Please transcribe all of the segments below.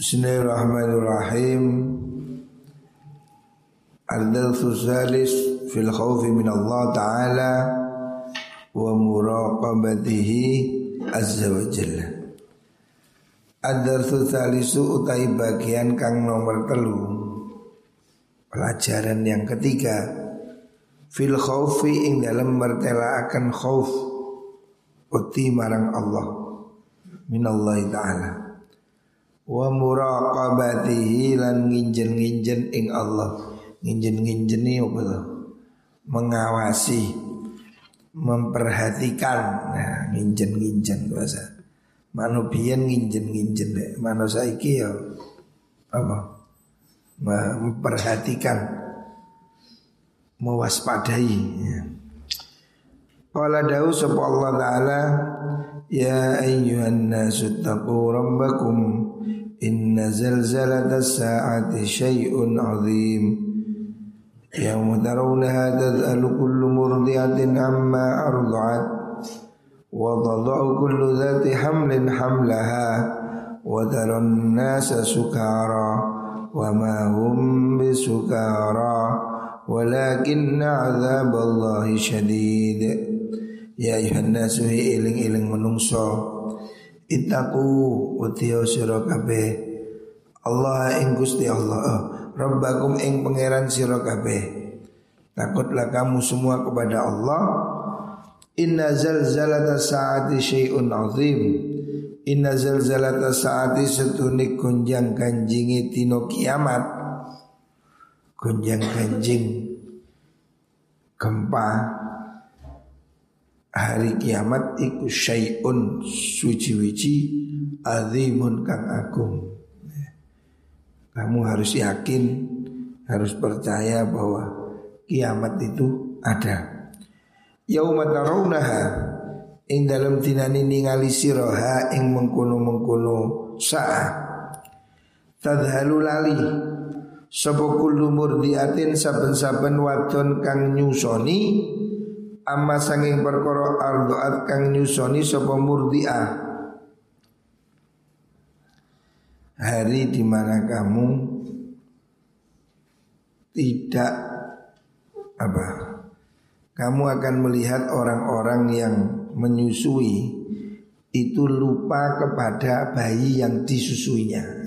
Bismillahirrahmanirrahim. Al-Darsu Salis fil khawfi min Allah Ta'ala wa muraqabatihi azza wa jalla. Ad-Darsu Salisu utai bagian kang nomor telu. Pelajaran yang ketiga fil khawfi ing dalam mertela akan khauf uti marang Allah Allah taala wa muraqabatihi lan nginjen-nginjen ing Allah nginjen-nginjeni apa tuh? Mengawasi, memperhatikan. Nah, nginjen-nginjen bahasa. Manubian nginjen-nginjen deh. Mano saiki ya apa? Memperhatikan, mewaspadai. Ya. Qala dawu sapa Allah taala ya ayyuhan nasu taqu rabbakum inna zalzalatas saati syai'un azim يوم ترونها تذأل كل مرضعة عما أرضعت وتضع كل ذات حمل حملها وترى الناس سكارى وما هم بسكارى ولكن عذاب الله شديد يا أيها الناس هي إلين إلين منungso Itaku Watiyo sira Allah ing Gusti Allah Rabbakum ing pangeran sira kabeh. Takutlah kamu semua kepada Allah. Inna zalzalata saati syai'un azim. Inna zalzalata saati setuni kunjang kanjingi tino kiamat. Kunjang kanjing gempa hari kiamat iku syai'un suci-wici azimun kang agung. Kamu harus yakin, harus percaya bahwa kiamat itu ada. Yauma tarawunaha ing dalam tinani ningali siroha ing mengkono-mengkono sa'a. Tadhalu lali sapa kullu murdiatin saben-saben wadon kang nyusoni amma sanging perkara ardoat kang nyusoni sapa murdiah hari di mana kamu tidak apa? Kamu akan melihat orang-orang yang menyusui itu lupa kepada bayi yang disusuinya.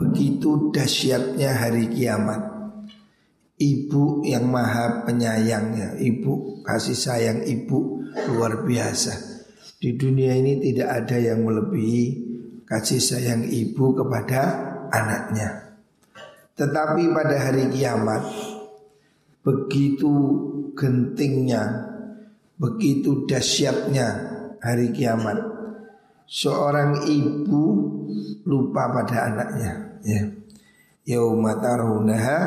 Begitu dahsyatnya hari kiamat. Ibu yang maha penyayangnya ibu kasih sayang ibu luar biasa. Di dunia ini tidak ada yang melebihi kasih sayang ibu kepada anaknya. Tetapi pada hari kiamat begitu gentingnya, begitu dahsyatnya hari kiamat. Seorang ibu lupa pada anaknya, ya. Yauma tarawunaha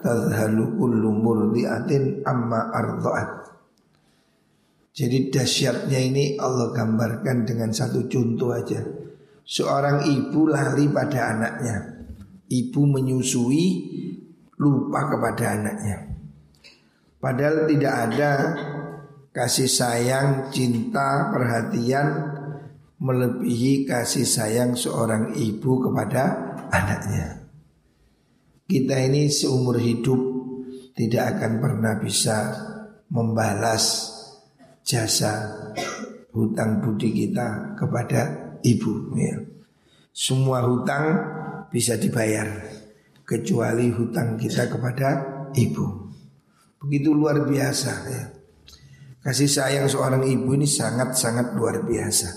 tadhalu kullu murdiatin amma arda'at. Jadi dahsyatnya ini Allah gambarkan dengan satu contoh aja. Seorang ibu lari pada anaknya. Ibu menyusui lupa kepada anaknya. Padahal tidak ada kasih sayang, cinta, perhatian Melebihi kasih sayang seorang ibu kepada anaknya. Kita ini seumur hidup tidak akan pernah bisa membalas jasa hutang budi kita kepada ibu ya. Semua hutang bisa dibayar kecuali hutang kita kepada ibu. Begitu luar biasa ya. Kasih sayang seorang ibu ini sangat-sangat luar biasa.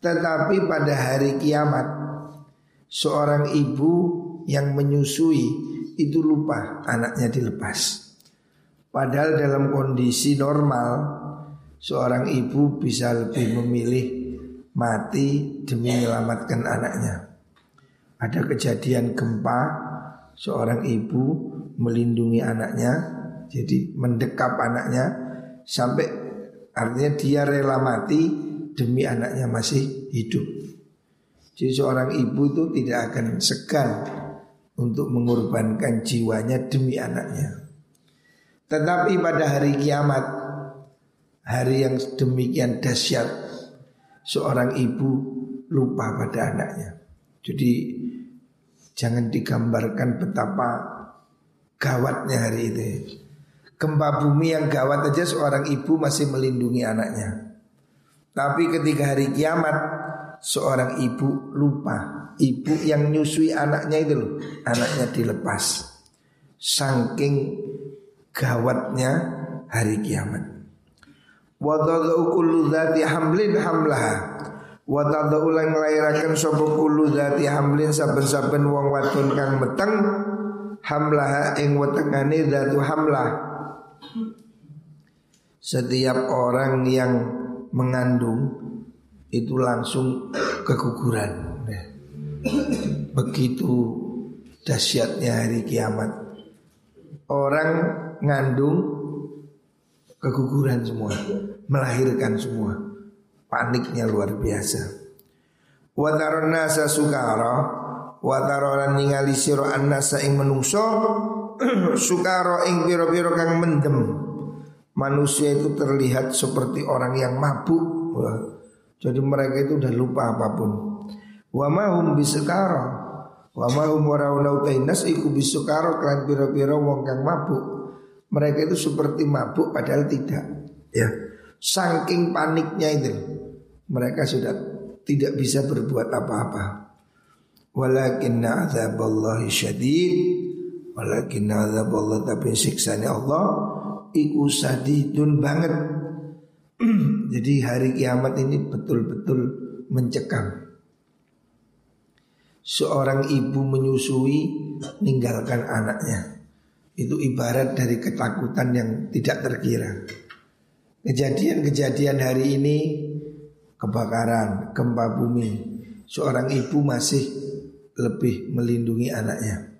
Tetapi pada hari kiamat seorang ibu yang menyusui itu lupa anaknya dilepas. Padahal dalam kondisi normal seorang ibu bisa lebih memilih mati demi menyelamatkan anaknya. Ada kejadian gempa, seorang ibu melindungi anaknya, jadi mendekap anaknya sampai artinya dia rela mati demi anaknya masih hidup. Jadi seorang ibu itu tidak akan segan untuk mengorbankan jiwanya demi anaknya. Tetapi pada hari kiamat, hari yang demikian dahsyat seorang ibu lupa pada anaknya. Jadi Jangan digambarkan betapa gawatnya hari itu. Gempa bumi yang gawat aja seorang ibu masih melindungi anaknya. Tapi ketika hari kiamat seorang ibu lupa. Ibu yang nyusui anaknya itu loh, anaknya dilepas. Saking gawatnya hari kiamat. Wa kullu dzati hamlin hamlaha Wa tadau lan nglairaken sapa kullu dzati hamlin saben-saben wong wadon kang meteng hamlaha ing wetengane dzatu hamlah. Setiap orang yang mengandung itu langsung keguguran. Begitu dahsyatnya hari kiamat. Orang ngandung keguguran semua, melahirkan semua paniknya luar biasa. Wataron nasa sukara Watarolan ningali siro annasa ing menungso Sukara ing piro-piro kang mendem Manusia itu terlihat seperti orang yang mabuk Wah. Jadi mereka itu udah lupa apa pun Wa mahum bisukara Wa mahum warawna utainas iku bisukara Klan piro-piro wong kang mabuk Mereka itu seperti mabuk padahal tidak. Ya. Saking paniknya itu mereka sudah tidak bisa berbuat apa-apa. Walakinna azaballahi syadid. Walakinna azaballah tapi siksanya Allah Iku sadidun banget. Jadi hari kiamat ini betul-betul mencekam. Seorang ibu menyusui Meninggalkan anaknya Itu ibarat dari ketakutan yang tidak terkira Kejadian-kejadian hari ini kebakaran, gempa bumi, seorang ibu masih lebih melindungi anaknya.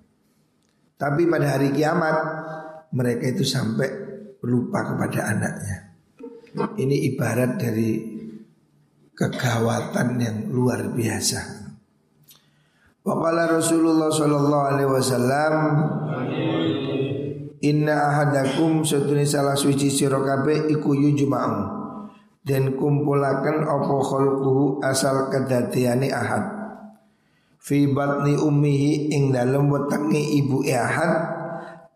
Tapi pada hari kiamat mereka itu sampai lupa kepada anaknya. Ini ibarat dari kegawatan yang luar biasa. Waqala Rasulullah sallallahu alaihi wasallam Inna ahadakum satune salah suci sira kabeh iku yujma'u. Dan kumpulakan opo khalquhu asal kedatiani ahad. Fi batni ummihi ing dalem wetengi ibu ahad.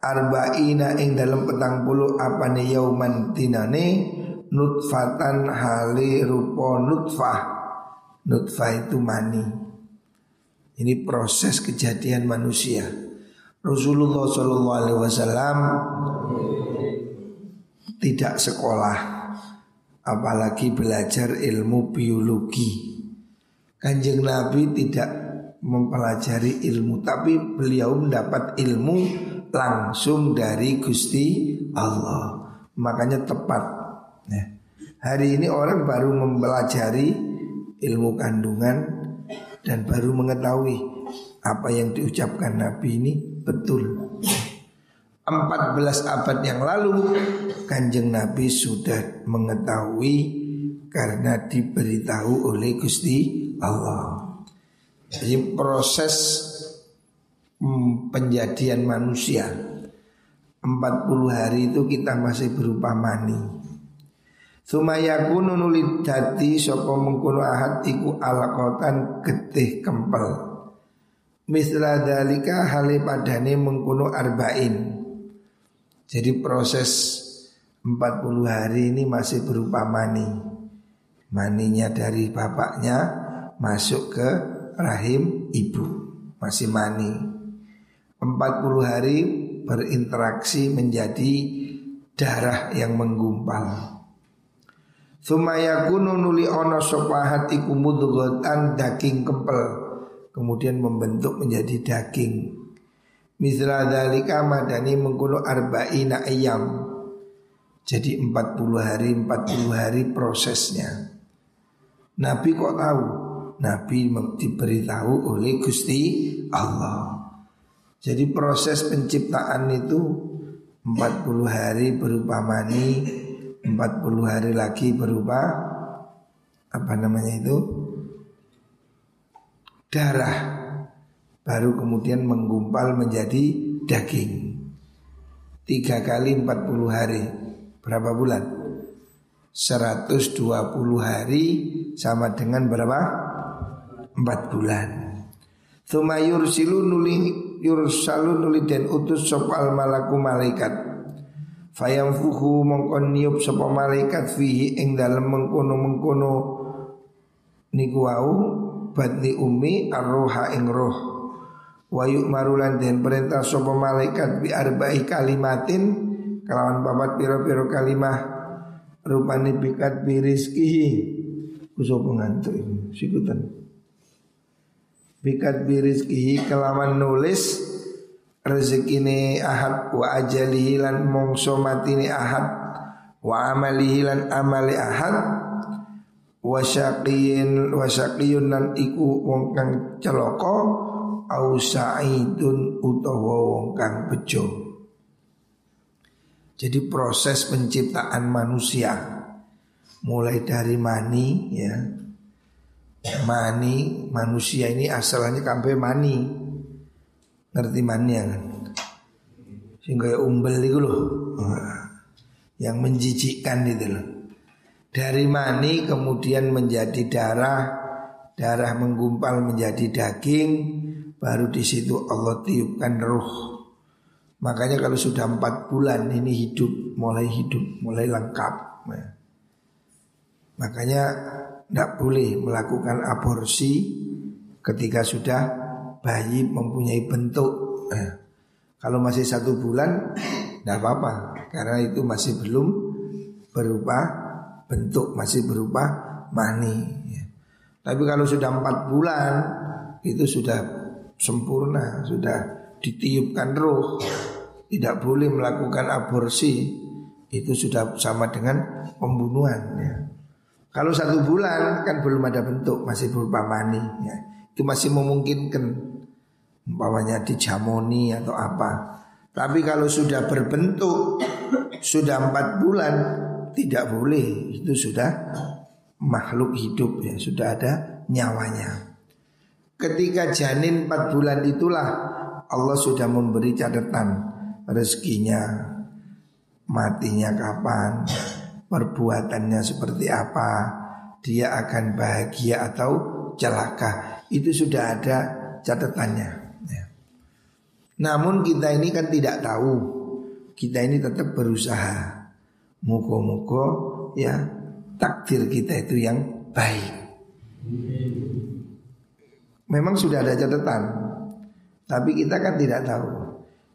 Arba'ina ing dalem petang puluh apane yauman tinane nutfatan hali rupa nutfah. Nutfah itu mani. Ini proses kejadian manusia Rasulullah Shallallahu Alaihi Wasallam tidak sekolah apalagi belajar ilmu biologi. Kanjeng Nabi tidak mempelajari ilmu tapi beliau mendapat ilmu langsung dari Gusti Allah. Makanya tepat. Ya. Hari ini orang baru mempelajari ilmu kandungan dan baru mengetahui apa yang diucapkan Nabi ini betul. 14 abad yang lalu Kanjeng Nabi sudah mengetahui karena diberitahu oleh Gusti Allah. Jadi proses penjadian manusia 40 hari itu kita masih berupa mani. Sumayakunu nulid dati sapa ahad iku getih kempel. Misla dalika hale padane mengkono arba'in. Jadi proses 40 hari ini masih berupa mani. Maninya dari bapaknya masuk ke rahim ibu. Masih mani. 40 hari berinteraksi menjadi darah yang menggumpal. Sumayakunu nuli ono sopahat iku daging kempel Kemudian membentuk menjadi daging Misra dalika madani mengkuno arba'ina ayam Jadi 40 hari 40 hari prosesnya Nabi kok tahu? Nabi diberitahu oleh Gusti Allah Jadi proses penciptaan itu 40 hari berupa mani 40 hari lagi berupa Apa namanya itu? Darah baru kemudian menggumpal menjadi daging. Tiga kali empat puluh hari. Berapa bulan? 120 hari sama dengan berapa? Empat bulan. Thumma yursilu nuli yursalu nuli den utus sopal malaku malaikat. Fayam fuhu mongkon niup sapa malaikat fihi ing dalem mengkono mengkono niku wau batni umi arroha ing roh. Wayuk marulan den perintah sapa malaikat bi arba'i kalimatin kelawan papat piro-piro kalimah. Rupani bikat birizkihi kuso pengantuk ini sikutan. Bikat birizkihi kelawan nulis rezekine ahad wa ajalihi lan mongso matine ahad wa amalihi lan amali ahad wa syaqiyin wa syaqiyun lan iku wong kang celaka au sa'idun utawa wong kang bejo. Jadi proses penciptaan manusia mulai dari mani ya. Mani manusia ini asalnya kampe mani. Ngerti mani ya kan? Sehingga umbel itu loh Yang menjijikkan itu loh Dari mani kemudian menjadi darah Darah menggumpal menjadi daging Baru di situ Allah tiupkan ruh Makanya kalau sudah empat bulan ini hidup Mulai hidup, mulai lengkap Makanya tidak boleh melakukan aborsi ketika sudah bayi mempunyai bentuk. Nah, kalau masih satu bulan, tidak apa-apa karena itu masih belum berupa bentuk, masih berupa mani. Ya. Tapi kalau sudah empat bulan, itu sudah sempurna, sudah ditiupkan roh, tidak boleh melakukan aborsi, itu sudah sama dengan pembunuhan. Ya. Kalau satu bulan kan belum ada bentuk, masih berupa mani, ya. itu masih memungkinkan, umpamanya dijamoni atau apa. Tapi kalau sudah berbentuk, sudah empat bulan, tidak boleh, itu sudah makhluk hidup ya, sudah ada nyawanya. Ketika janin empat bulan itulah Allah sudah memberi catatan rezekinya, matinya kapan, perbuatannya seperti apa, dia akan bahagia atau celaka. Itu sudah ada catatannya. Ya. Namun kita ini kan tidak tahu. Kita ini tetap berusaha. Muko-muko ya takdir kita itu yang baik. Memang sudah ada catatan, tapi kita kan tidak tahu.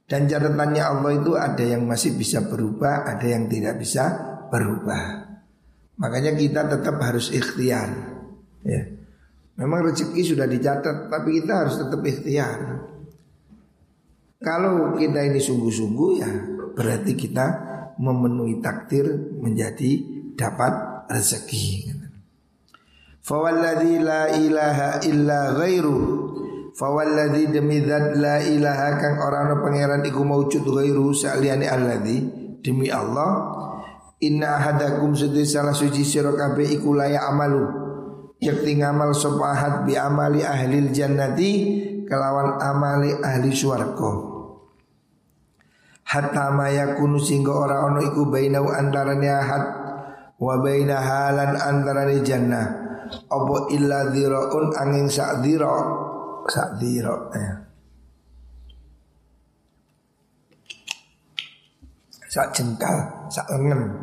Dan catatannya Allah itu ada yang masih bisa berubah, ada yang tidak bisa berubah. Makanya kita tetap harus ikhtiar. Ya. Memang rezeki sudah dicatat, tapi kita harus tetap ikhtiar. Kalau kita ini sungguh-sungguh ya berarti kita memenuhi takdir menjadi dapat rezeki. Fawalladzi la ilaha illa ghairu. Fawalladzi demi zat la ilaha kang orang pangeran iku maujud ghairu sa'liani alladzi demi Allah. Inna hadakum sedih salah suci sira iku laya amalu. Yakti ngamal sopahat bi amali ahli jannati kelawan amali ahli swarga hatta mayakunu singgo ora ono iku bainau antarane ahad wa baina halan antarane jannah. Apa illa dhiraun angin sak dhira sak dhira ya. sak jengkal sak lengan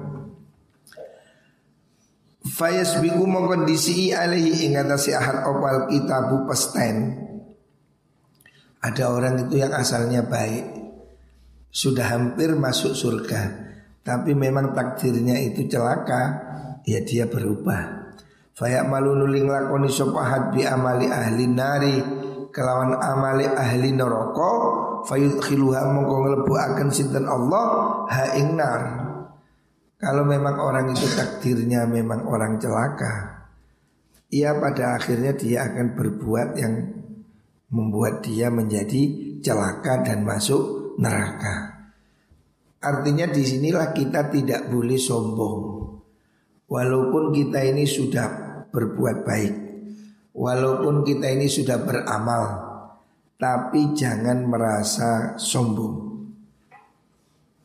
Fayas biku mengkondisi alaihi ingatasi ahad opal kitabu pesten. Ada orang itu yang asalnya baik Sudah hampir masuk surga. Tapi memang takdirnya itu celaka Ya dia berubah. Fayak malu nuling lakoni sopahat bi amali ahli nari Kelawan amali ahli neraka Fayut khiluha mongko ngelebu akan sinten Allah ha ing nar. Kalau memang orang itu takdirnya memang orang celaka Ia pada akhirnya dia akan berbuat yang membuat dia menjadi celaka dan masuk neraka. Artinya di sinilah kita tidak boleh sombong. Walaupun kita ini sudah berbuat baik Walaupun kita ini sudah beramal Tapi jangan merasa sombong.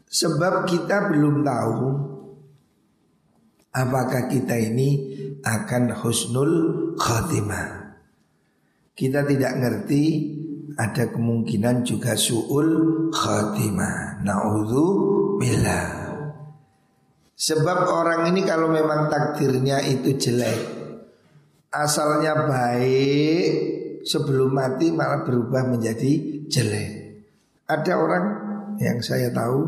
Sebab kita belum tahu apakah kita ini akan husnul khatimah. kita tidak ngerti ada kemungkinan juga su'ul khatimah. Na'udhu billah. Sebab orang ini kalau memang takdirnya itu jelek Asalnya baik Sebelum mati malah berubah menjadi jelek Ada orang yang saya tahu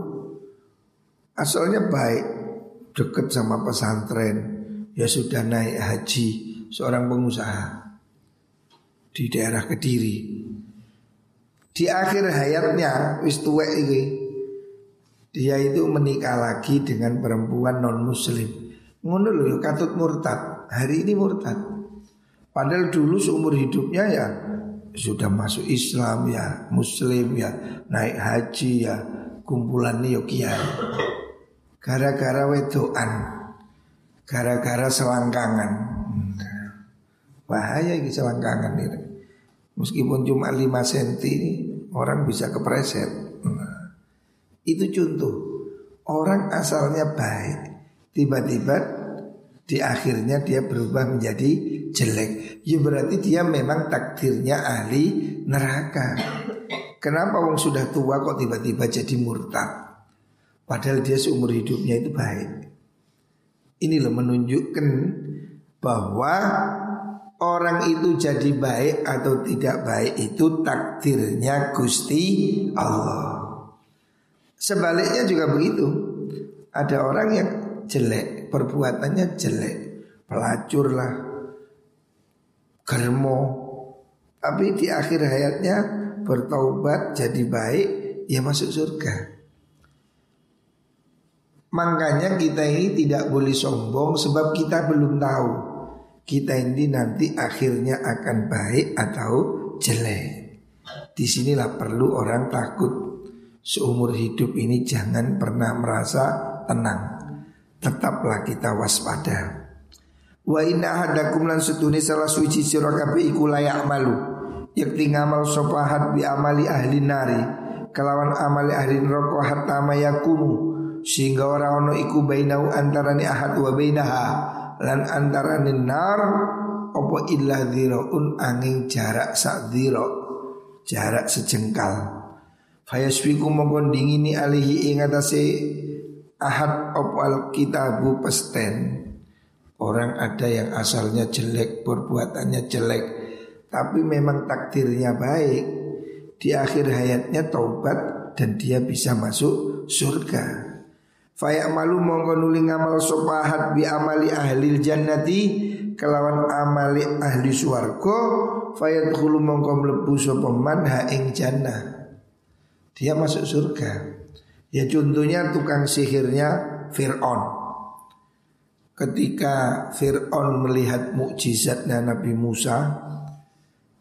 Asalnya baik Deket sama pesantren Ya sudah naik haji Seorang pengusaha Di daerah Kediri Di akhir hayatnya Wis tuwek dia itu menikah lagi dengan perempuan non muslim. Ngono loh, katut murtad. Hari ini murtad. Padahal dulu seumur hidupnya ya sudah masuk Islam ya, muslim ya, naik haji ya, kumpulan yo kiai. Gara-gara wedoan, gara-gara selangkangan. Bahaya ini selangkangan ini. Meskipun cuma 5 cm orang bisa kepreset. Itu contoh. Orang asalnya baik Tiba-tiba di akhirnya dia berubah menjadi jelek. Ya berarti dia memang takdirnya ahli neraka. Kenapa wong sudah tua kok tiba-tiba jadi murtad? Padahal dia seumur hidupnya itu baik. Ini loh menunjukkan bahwa orang itu jadi baik atau tidak baik itu takdirnya Gusti Allah. Sebaliknya juga begitu. Ada orang yang jelek, perbuatannya jelek, pelacur lah, germo. Tapi di akhir hayatnya bertaubat jadi baik, ya masuk surga. Makanya kita ini tidak boleh sombong sebab kita belum tahu kita ini nanti akhirnya akan baik atau jelek. Di sinilah perlu orang takut seumur hidup ini jangan pernah merasa tenang. Tetaplah kita waspada. Wa inna hadakum lan setuni salah suci sira kabeh iku layak malu. Yakti ngamal sopahat bi amali ahli nari kelawan amali ahli neraka hatta mayakunu sehingga ora ono iku bainau antarane ahad wa bainaha lan antarane nar apa illa dhiraun angin jarak sak jarak sejengkal Fayasfiku mongkon dingini alihi ing atase ahad opal kitabu pesten. Orang ada yang asalnya jelek, perbuatannya jelek, tapi memang takdirnya baik. Di akhir hayatnya taubat dan dia bisa masuk surga. Fayak malu mongko nuli ngamal sopahat bi amali ahli jannati kelawan amali ahli suwargo fayat khulu mongko mlebu sapa man ha ing jannah dia masuk surga. Ya contohnya tukang sihirnya Fir'aun. Ketika Fir'aun melihat mukjizatnya Nabi Musa,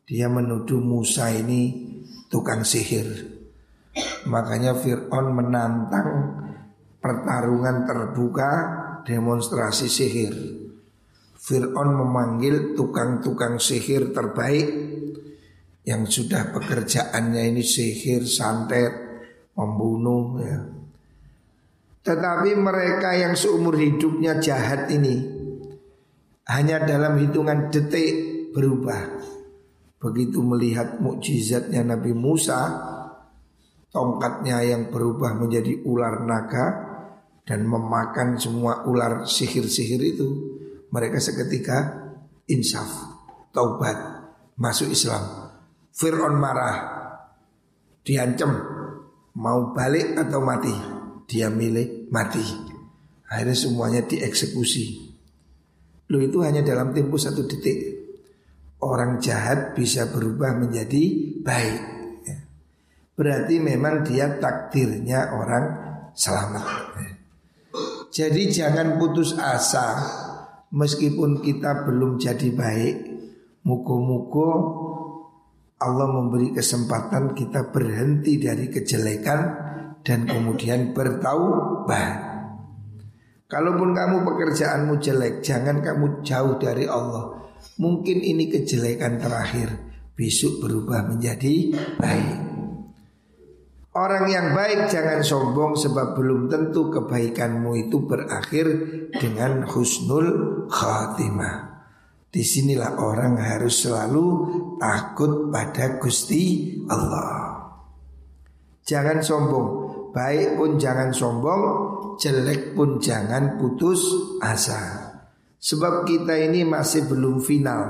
dia menuduh Musa ini tukang sihir. Makanya Fir'aun menantang pertarungan terbuka demonstrasi sihir. Fir'aun memanggil tukang-tukang sihir terbaik yang sudah pekerjaannya ini sihir, santet, membunuh ya. Tetapi mereka yang seumur hidupnya jahat ini hanya dalam hitungan detik berubah. Begitu melihat mukjizatnya Nabi Musa, tongkatnya yang berubah menjadi ular naga dan memakan semua ular sihir-sihir itu, mereka seketika insaf, taubat, masuk Islam. Fir'aun marah Diancam Mau balik atau mati Dia milih mati Akhirnya semuanya dieksekusi Lo itu hanya dalam tempo satu detik Orang jahat bisa berubah menjadi baik ya. Berarti memang dia takdirnya orang selamat ya. Jadi jangan putus asa Meskipun kita belum jadi baik Muko-muko Allah memberi kesempatan kita berhenti dari kejelekan dan kemudian bertaubat. Kalaupun kamu pekerjaanmu jelek, jangan kamu jauh dari Allah. Mungkin ini kejelekan terakhir, besok berubah menjadi baik. Orang yang baik jangan sombong sebab belum tentu kebaikanmu itu berakhir dengan husnul khatimah. Di sinilah orang harus selalu takut pada Gusti Allah. Jangan sombong, baik pun jangan sombong, jelek pun jangan putus asa. Sebab kita ini masih belum final.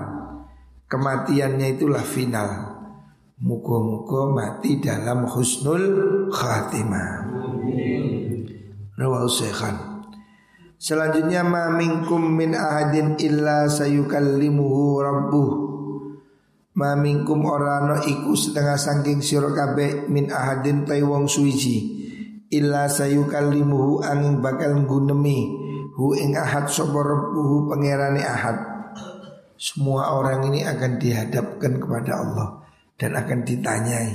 Kematiannya itulah final. Muka-muka mati dalam husnul khatimah. Rawahu Selanjutnya ma minkum min ahadin illa sayukallimuhu rabbuh. Ma minkum orano iku setengah sangking sira kabeh min ahadin tai wong suwiji illa sayukallimuhu angin bakal gunemi hu ing ahad sapa rabbuhu pangerane ahad. Semua orang ini akan dihadapkan kepada Allah dan akan ditanyai.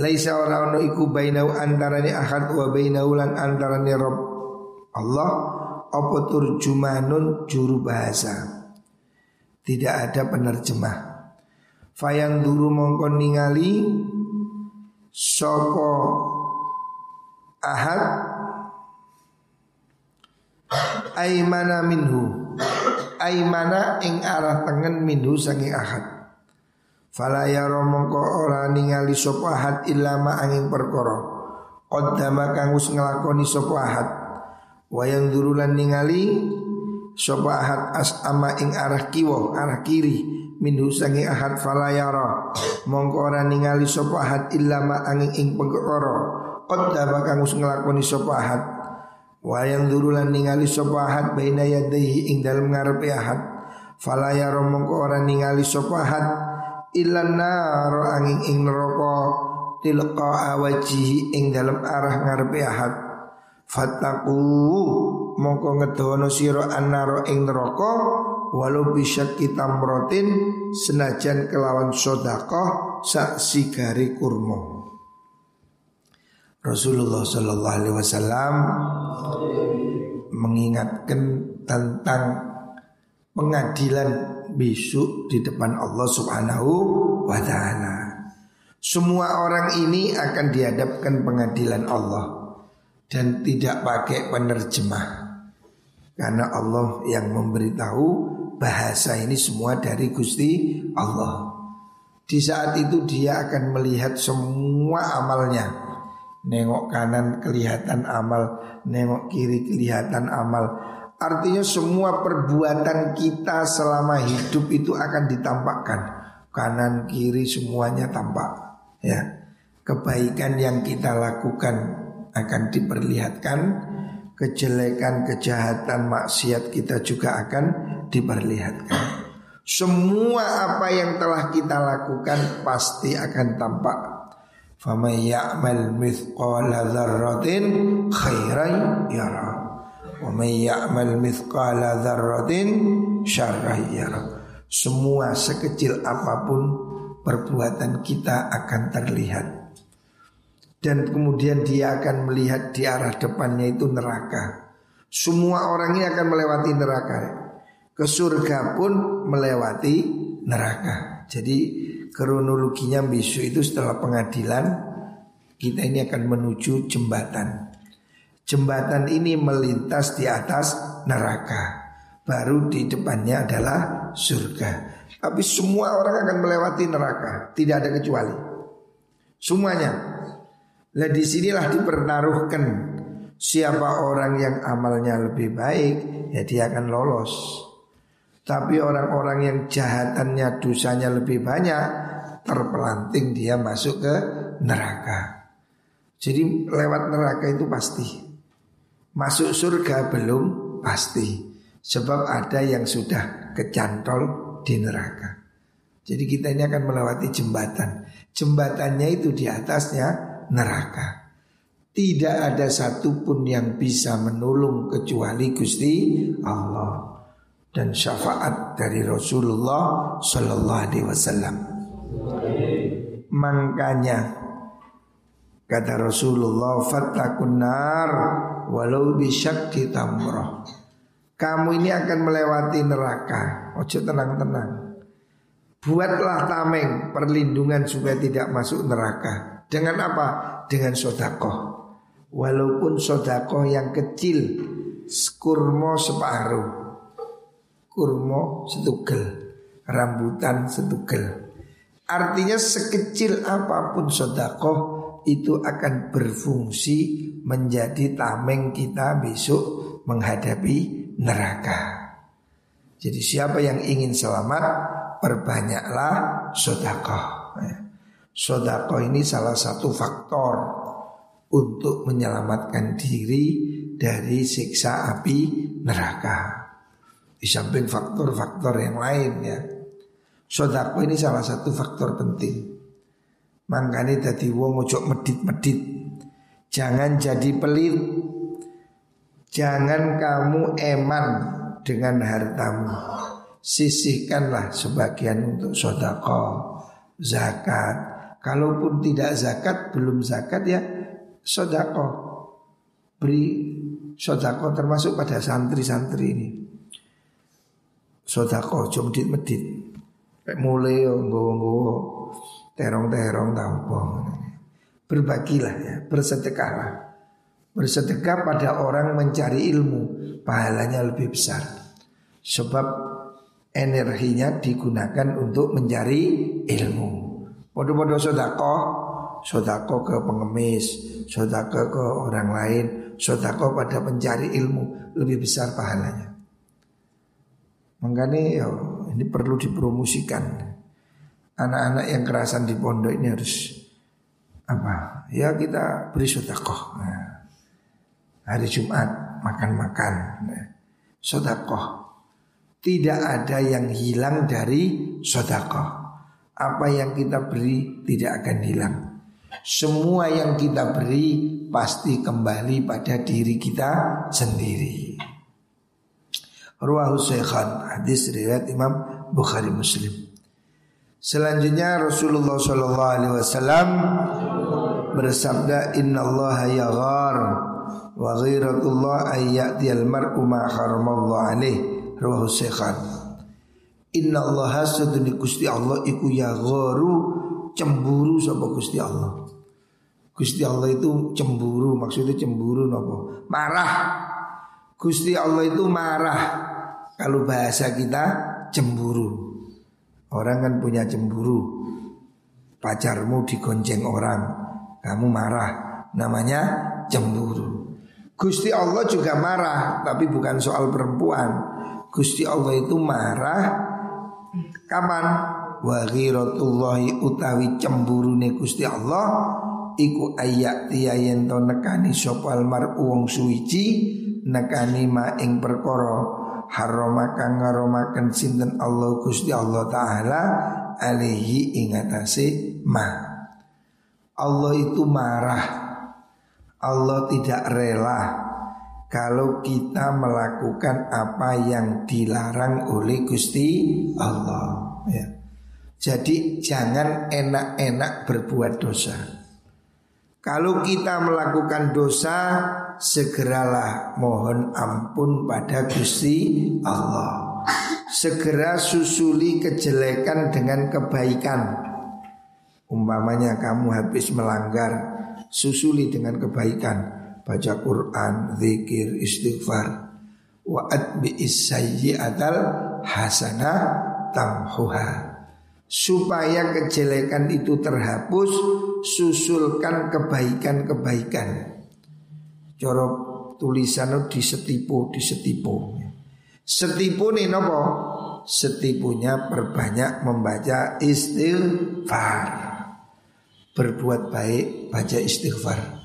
Laisa ora ono iku bainau antarane ahad wa bainau lan antarane Rabb Allah apa turjumanun juru bahasa? Tidak ada penerjemah. Fayang duru mongkon ningali Sopo ahad? Aimana minhu? Aimana ing arah tengen minhu sangi ahad Fala ya romongko ora ningali sopo ahad Ilama angin perkoro Qaddama kang wis nglakoni sapa Wayang durulan ningali Sopa ahad as'ama ing arah kiwo Arah kiri. Minhu sangi ahad falayara Mongko ora ningali sopa ahad Illama angin ing pengkoro Qadda bakang us ngelakoni ahad. Wayang durulan ningali sopa ahad Baina yadaihi ing dalam ngarepe ahad. Falayara mongko ora ningali sopa ahad Ilan naro angin ing neroko Tilqa awajihi ing dalam arah ngarepe ahad Fataku mongko ngedono siro annaro ing neraka walau bisa kita merotin senajan kelawan sodakoh sak sigari kurma. Rasulullah Shallallahu Alaihi Wasallam mengingatkan tentang pengadilan besok di depan Allah Subhanahu wa Ta'ala. Semua orang ini akan dihadapkan pengadilan Allah dan tidak pakai penerjemah karena Allah yang memberitahu bahasa ini semua dari Gusti Allah. Di saat itu dia akan melihat semua amalnya. Nengok kanan kelihatan amal, nengok kiri kelihatan amal. Artinya semua perbuatan kita selama hidup itu akan ditampakkan. Kanan kiri semuanya tampak. Ya. Kebaikan yang kita lakukan akan diperlihatkan kejelekan, kejahatan, maksiat kita juga akan diperlihatkan. Semua apa yang telah kita lakukan pasti akan tampak. Faman ya'mal mithqala dzarratin khairan yara. Wa may ya'mal mithqala dzarratin yara. Semua sekecil apa pun perbuatan kita akan terlihat dan kemudian dia akan melihat di arah depannya itu neraka. Semua orang ini akan melewati neraka. Ke surga pun melewati neraka. Jadi kronologinya besok itu setelah pengadilan kita ini akan menuju jembatan. Jembatan ini melintas di atas neraka. Baru di depannya adalah surga. Tapi semua orang akan melewati neraka, tidak ada kecuali. Semuanya Nah di sinilah dipertaruhkan siapa orang yang amalnya lebih baik ya dia akan lolos. Tapi orang-orang yang jahatannya dosanya lebih banyak terpelanting dia masuk ke neraka. Jadi lewat neraka itu pasti. Masuk surga belum pasti. Sebab ada yang sudah kecantol di neraka. Jadi kita ini akan melewati jembatan. Jembatannya itu di atasnya neraka. Tidak ada satupun yang bisa menolong kecuali Gusti Allah dan syafaat dari Rasulullah Sallallahu Alaihi Wasallam. Makanya kata Rasulullah fatakun nar walau bisyakti tamroh. Kamu ini akan melewati neraka. Ojo tenang-tenang. Buatlah tameng perlindungan supaya tidak masuk neraka. Dengan apa? Dengan sodakoh Walaupun sodakoh yang kecil Kurma separuh kurma setugel, rambutan setugel. Artinya sekecil apa pun sodakoh itu akan berfungsi menjadi tameng kita besok menghadapi neraka. Jadi siapa yang ingin selamat perbanyaklah sodakoh. Sodakoh ini salah satu faktor untuk menyelamatkan diri dari siksa api neraka. Di samping faktor-faktor yang lain ya. Sodako ini salah satu faktor penting. Makanya tadi wong ojo medit-medit. Jangan jadi pelit. Jangan kamu eman dengan hartamu. Sisihkanlah sebagian untuk sodako, zakat. Kalaupun tidak zakat, belum zakat ya sodako. Beri sodako termasuk pada santri-santri ini. Sodako cuma medit mulai nggowo terong-terong tahu Berbagilah ya, bersedekahlah. Bersedekah pada orang mencari ilmu, pahalanya lebih besar. Sebab energinya digunakan untuk mencari ilmu. Podo-podo sodako, sodako ke pengemis, sodako ke orang lain, sodako pada pencari ilmu lebih besar pahalanya. Makanya ya, ini perlu dipromosikan. Anak-anak yang kerasan di pondok ini harus apa? Ya kita beri sodakoh. Nah, hari Jumat makan-makan. Nah, sodakoh. Tidak ada yang hilang dari sodakoh. Apa yang kita beri tidak akan hilang. Semua yang kita beri pasti kembali pada diri kita sendiri. Ruahu Syekhan Hadis riwayat Imam Bukhari Muslim Selanjutnya Rasulullah Shallallahu Alaihi Wasallam bersabda Inna Allah yaghar wa ghiratullah ayyatiyal mar'u ma haramallah alaih Ruahu Syekhan Inna Allah seduni Gusti Allah iku yagharu cemburu sama Gusti Allah? Gusti Allah itu cemburu maksudnya cemburu nopo marah. Gusti Allah itu marah. Kalau bahasa kita cemburu. Orang kan punya cemburu. Pacarmu digonceng orang, kamu marah. Namanya cemburu. Gusti Allah juga marah, tapi bukan soal perempuan. Gusti Allah itu marah kapan? Wa ghiratullahi utawi cemburune Gusti Allah iku ayat tiyayen to nekani sopal mar wong suwiji nekani ma ing perkara haroma kang ngaromaken sinten Allah Gusti Allah taala alaihi ingatasi ma. Allah itu marah. Allah tidak rela kalau kita melakukan apa yang dilarang oleh Gusti Allah ya. Jadi jangan enak-enak berbuat dosa. Kalau kita melakukan dosa segeralah mohon ampun pada Gusti Allah. Segera susuli kejelekan dengan kebaikan. Umpamanya kamu habis melanggar, susuli dengan kebaikan. Baca Quran, zikir, istighfar. Wa'ad bi'isayyi'atal hasanah tamhuha supaya kejelekan itu terhapus susulkan kebaikan-kebaikan Tulisan di setipu di setipu. Setipu nih nopo? Setipunya perbanyak membaca istighfar. Berbuat baik baca istighfar.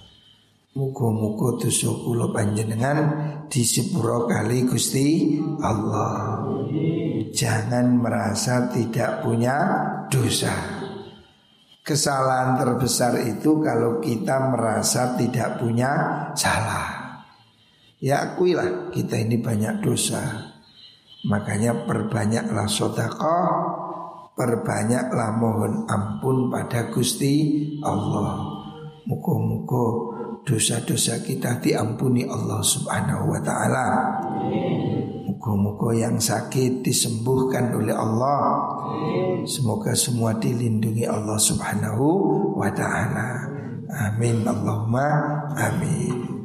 Mugo-mugo dosa kula panjenengan disepuro kali Gusti Allah. Jangan merasa tidak punya dosa. Kesalahan terbesar itu kalau kita merasa tidak punya salah. Ya akuilah kita ini banyak dosa. Makanya perbanyaklah sodakoh, perbanyaklah mohon ampun pada Gusti Allah. Muko-muko dosa-dosa kita diampuni Allah Subhanahu wa taala. Muka-muka yang sakit disembuhkan oleh Allah. Semoga semua dilindungi Allah subhanahu wa ta'ala. Amin. Allahumma amin